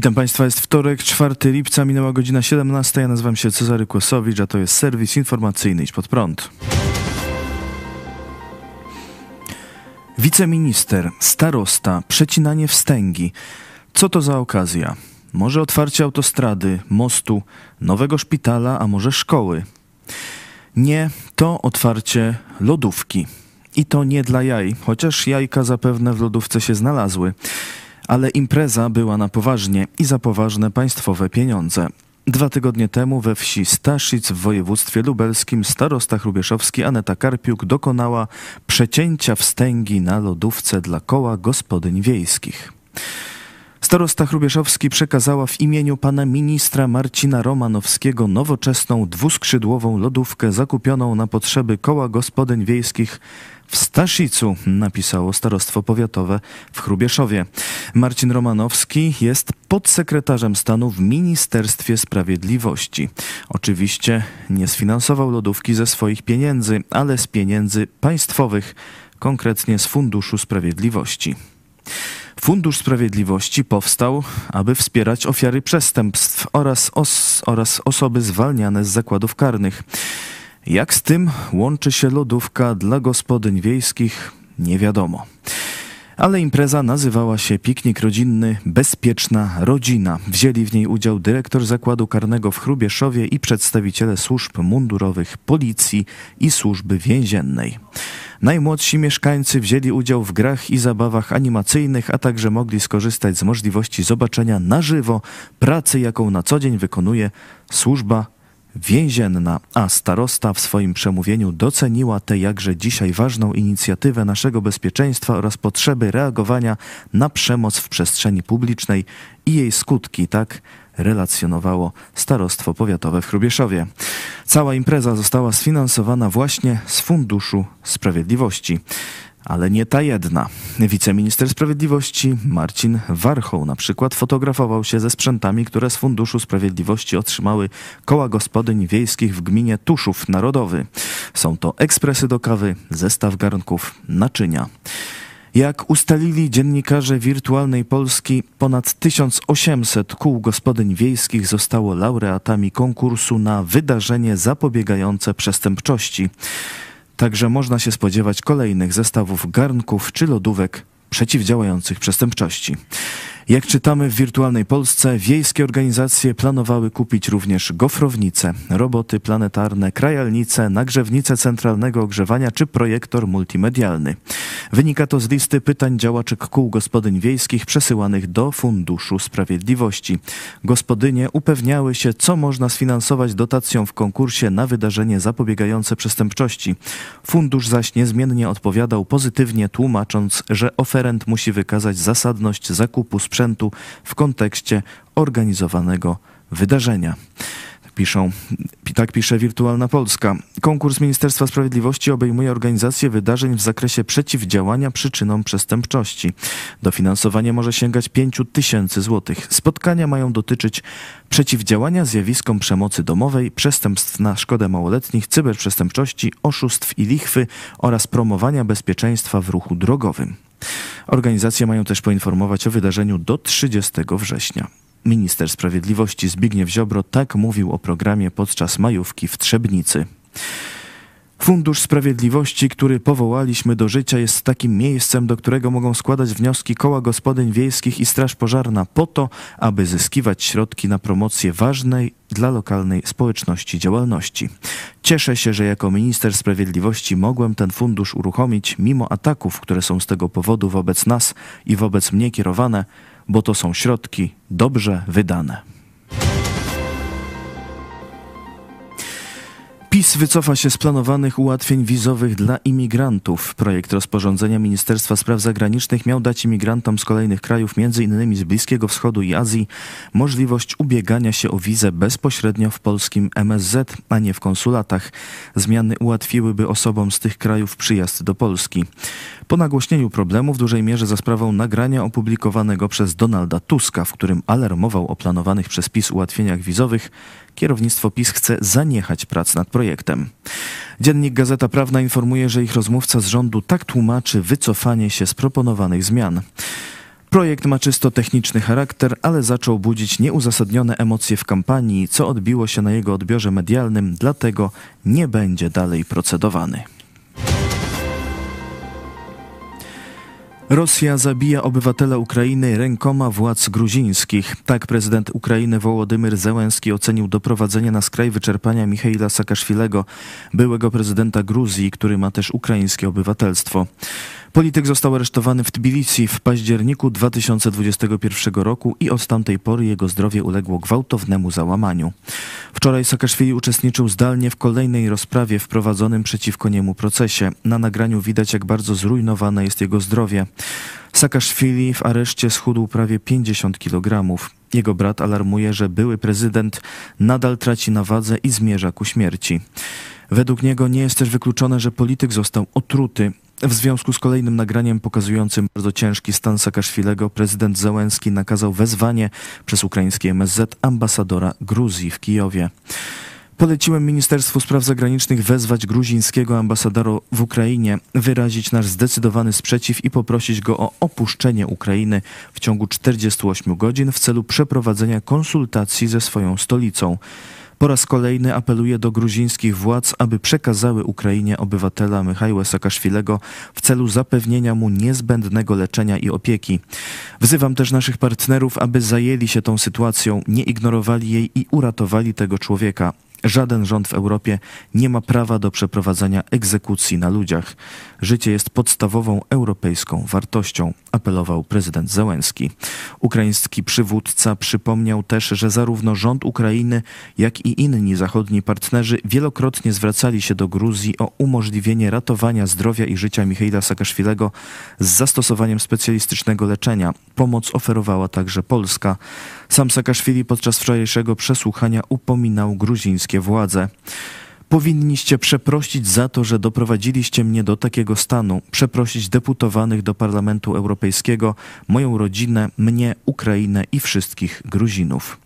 Witam Państwa, jest wtorek, 4 lipca, minęła godzina 17. Ja nazywam się Cezary Kłosowicz, a to jest serwis informacyjny Idź Pod Prąd. Wiceminister, starosta, przecinanie wstęgi. Co to za okazja? Może otwarcie autostrady, mostu, nowego szpitala, a może szkoły? Nie, to otwarcie lodówki. I to nie dla jaj, chociaż jajka zapewne w lodówce się znalazły. Ale impreza była na poważnie i za poważne państwowe pieniądze. Dwa tygodnie temu we wsi Staszic w województwie lubelskim starosta hrubieszowski Aneta Karpiuk dokonała przecięcia wstęgi na lodówce dla koła gospodyń wiejskich. Starosta Hrubieszowski przekazała w imieniu pana ministra Marcina Romanowskiego nowoczesną dwuskrzydłową lodówkę zakupioną na potrzeby koła gospodyń wiejskich w Staszicu, napisało Starostwo Powiatowe w Hrubieszowie. Marcin Romanowski jest podsekretarzem stanu w Ministerstwie Sprawiedliwości. Oczywiście nie sfinansował lodówki ze swoich pieniędzy, ale z pieniędzy państwowych, konkretnie z Funduszu Sprawiedliwości. Fundusz Sprawiedliwości powstał, aby wspierać ofiary przestępstw oraz, os oraz osoby zwalniane z zakładów karnych. Jak z tym łączy się lodówka dla gospodyń wiejskich, nie wiadomo. Ale impreza nazywała się Piknik Rodzinny Bezpieczna Rodzina. Wzięli w niej udział dyrektor zakładu karnego w Chrubieszowie i przedstawiciele służb mundurowych, policji i służby więziennej. Najmłodsi mieszkańcy wzięli udział w grach i zabawach animacyjnych, a także mogli skorzystać z możliwości zobaczenia na żywo pracy, jaką na co dzień wykonuje służba więzienna, a starosta w swoim przemówieniu doceniła tę jakże dzisiaj ważną inicjatywę naszego bezpieczeństwa oraz potrzeby reagowania na przemoc w przestrzeni publicznej i jej skutki, tak relacjonowało Starostwo Powiatowe w Chrubieszowie. Cała impreza została sfinansowana właśnie z Funduszu Sprawiedliwości. Ale nie ta jedna. Wiceminister Sprawiedliwości Marcin Warchoł na przykład fotografował się ze sprzętami, które z Funduszu Sprawiedliwości otrzymały koła gospodyń wiejskich w gminie Tuszów Narodowy. Są to ekspresy do kawy, zestaw garnków, naczynia. Jak ustalili dziennikarze Wirtualnej Polski, ponad 1800 kół gospodyń wiejskich zostało laureatami konkursu na wydarzenie zapobiegające przestępczości. Także można się spodziewać kolejnych zestawów garnków czy lodówek przeciwdziałających przestępczości. Jak czytamy w Wirtualnej Polsce, wiejskie organizacje planowały kupić również gofrownice, roboty planetarne, krajalnice, nagrzewnice centralnego ogrzewania czy projektor multimedialny. Wynika to z listy pytań działaczek kół gospodyń wiejskich przesyłanych do Funduszu Sprawiedliwości. Gospodynie upewniały się, co można sfinansować dotacją w konkursie na wydarzenie zapobiegające przestępczości. Fundusz zaś niezmiennie odpowiadał pozytywnie, tłumacząc, że oferent musi wykazać zasadność zakupu sprzętu sprzętu w kontekście organizowanego wydarzenia. Piszą, tak pisze Wirtualna Polska. Konkurs Ministerstwa Sprawiedliwości obejmuje organizację wydarzeń w zakresie przeciwdziałania przyczynom przestępczości. Dofinansowanie może sięgać 5 tysięcy złotych. Spotkania mają dotyczyć przeciwdziałania zjawiskom przemocy domowej, przestępstw na szkodę małoletnich, cyberprzestępczości, oszustw i lichwy oraz promowania bezpieczeństwa w ruchu drogowym. Organizacje mają też poinformować o wydarzeniu do 30 września. Minister Sprawiedliwości Zbigniew Ziobro tak mówił o programie podczas majówki w Trzebnicy. Fundusz Sprawiedliwości, który powołaliśmy do życia, jest takim miejscem, do którego mogą składać wnioski koła gospodyń wiejskich i Straż Pożarna po to, aby zyskiwać środki na promocję ważnej dla lokalnej społeczności działalności. Cieszę się, że jako minister sprawiedliwości mogłem ten fundusz uruchomić mimo ataków, które są z tego powodu wobec nas i wobec mnie kierowane, bo to są środki dobrze wydane. PiS wycofa się z planowanych ułatwień wizowych dla imigrantów. Projekt rozporządzenia Ministerstwa Spraw Zagranicznych miał dać imigrantom z kolejnych krajów, m.in. z Bliskiego Wschodu i Azji, możliwość ubiegania się o wizę bezpośrednio w polskim MSZ, a nie w konsulatach. Zmiany ułatwiłyby osobom z tych krajów przyjazd do Polski. Po nagłośnieniu problemu w dużej mierze za sprawą nagrania opublikowanego przez Donalda Tuska, w którym alarmował o planowanych przez PiS ułatwieniach wizowych, kierownictwo PiS chce zaniechać prac nad projektem. Dziennik Gazeta Prawna informuje, że ich rozmówca z rządu tak tłumaczy wycofanie się z proponowanych zmian. Projekt ma czysto techniczny charakter, ale zaczął budzić nieuzasadnione emocje w kampanii, co odbiło się na jego odbiorze medialnym, dlatego nie będzie dalej procedowany. Rosja zabija obywatela Ukrainy rękoma władz gruzińskich. Tak prezydent Ukrainy Wołodymyr Zełenski ocenił doprowadzenie na skraj wyczerpania Michaila Saakaszwilego, byłego prezydenta Gruzji, który ma też ukraińskie obywatelstwo. Polityk został aresztowany w Tbilisi w październiku 2021 roku i od tamtej pory jego zdrowie uległo gwałtownemu załamaniu. Wczoraj Saakaszwili uczestniczył zdalnie w kolejnej rozprawie w prowadzonym przeciwko niemu procesie. Na nagraniu widać, jak bardzo zrujnowane jest jego zdrowie. Saakaszwili w areszcie schudł prawie 50 kg. Jego brat alarmuje, że były prezydent nadal traci na wadze i zmierza ku śmierci. Według niego nie jest też wykluczone, że polityk został otruty. W związku z kolejnym nagraniem pokazującym bardzo ciężki stan Saakaszwilego, prezydent Załęski nakazał wezwanie przez ukraińskie MSZ ambasadora Gruzji w Kijowie. Poleciłem Ministerstwu Spraw Zagranicznych wezwać gruzińskiego ambasadora w Ukrainie, wyrazić nasz zdecydowany sprzeciw i poprosić go o opuszczenie Ukrainy w ciągu 48 godzin w celu przeprowadzenia konsultacji ze swoją stolicą. Po raz kolejny apeluje do gruzińskich władz, aby przekazały Ukrainie obywatela Michała Saakaszwilego w celu zapewnienia mu niezbędnego leczenia i opieki. Wzywam też naszych partnerów, aby zajęli się tą sytuacją, nie ignorowali jej i uratowali tego człowieka. Żaden rząd w Europie nie ma prawa do przeprowadzania egzekucji na ludziach. Życie jest podstawową europejską wartością, apelował prezydent Załęski. Ukraiński przywódca przypomniał też, że zarówno rząd Ukrainy, jak i inni zachodni partnerzy wielokrotnie zwracali się do Gruzji o umożliwienie ratowania zdrowia i życia Michaila Saakaszwilego z zastosowaniem specjalistycznego leczenia. Pomoc oferowała także Polska. Sam Saakaszwili podczas wczorajszego przesłuchania upominał władze. Powinniście przeprosić za to, że doprowadziliście mnie do takiego stanu, przeprosić deputowanych do Parlamentu Europejskiego, moją rodzinę, mnie, Ukrainę i wszystkich Gruzinów.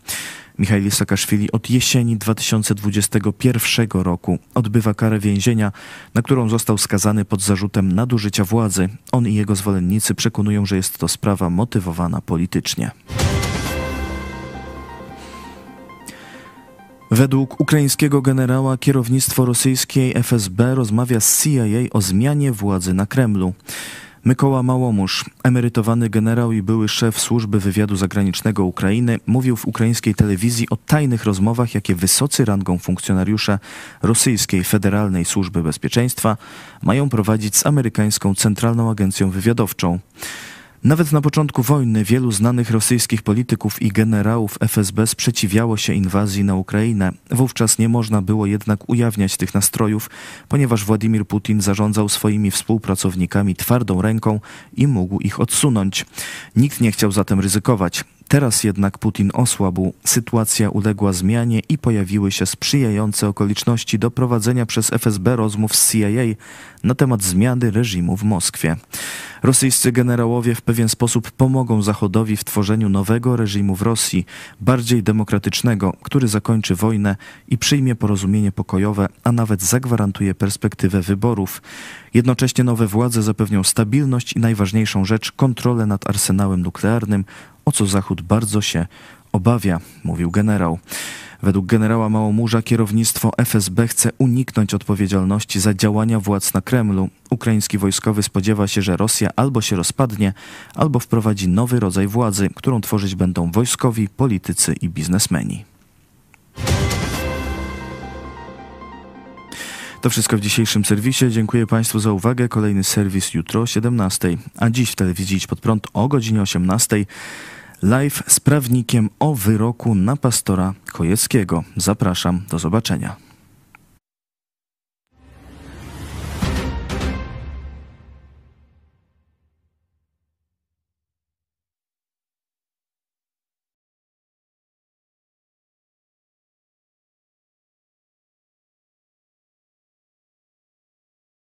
Michał Saakaszwili od jesieni 2021 roku odbywa karę więzienia, na którą został skazany pod zarzutem nadużycia władzy. On i jego zwolennicy przekonują, że jest to sprawa motywowana politycznie. Według ukraińskiego generała kierownictwo rosyjskiej FSB rozmawia z CIA o zmianie władzy na Kremlu. Mykoła Małomusz, emerytowany generał i były szef służby wywiadu zagranicznego Ukrainy, mówił w ukraińskiej telewizji o tajnych rozmowach, jakie wysocy rangą funkcjonariusze rosyjskiej Federalnej Służby Bezpieczeństwa mają prowadzić z amerykańską Centralną Agencją Wywiadowczą. Nawet na początku wojny wielu znanych rosyjskich polityków i generałów FSB sprzeciwiało się inwazji na Ukrainę. Wówczas nie można było jednak ujawniać tych nastrojów, ponieważ Władimir Putin zarządzał swoimi współpracownikami twardą ręką i mógł ich odsunąć. Nikt nie chciał zatem ryzykować. Teraz jednak Putin osłabł, sytuacja uległa zmianie i pojawiły się sprzyjające okoliczności do prowadzenia przez FSB rozmów z CIA na temat zmiany reżimu w Moskwie. Rosyjscy generałowie w pewien sposób pomogą Zachodowi w tworzeniu nowego reżimu w Rosji, bardziej demokratycznego, który zakończy wojnę i przyjmie porozumienie pokojowe, a nawet zagwarantuje perspektywę wyborów. Jednocześnie nowe władze zapewnią stabilność i najważniejszą rzecz kontrolę nad arsenałem nuklearnym, o co Zachód bardzo się obawia, mówił generał. Według generała Małomurza kierownictwo FSB chce uniknąć odpowiedzialności za działania władz na Kremlu. Ukraiński wojskowy spodziewa się, że Rosja albo się rozpadnie, albo wprowadzi nowy rodzaj władzy, którą tworzyć będą wojskowi, politycy i biznesmeni. To wszystko w dzisiejszym serwisie. Dziękuję Państwu za uwagę. Kolejny serwis jutro o 17, a dziś w telewizji Idź Pod Prąd o godzinie 18 live z prawnikiem o wyroku na pastora Kojeckiego. Zapraszam, do zobaczenia.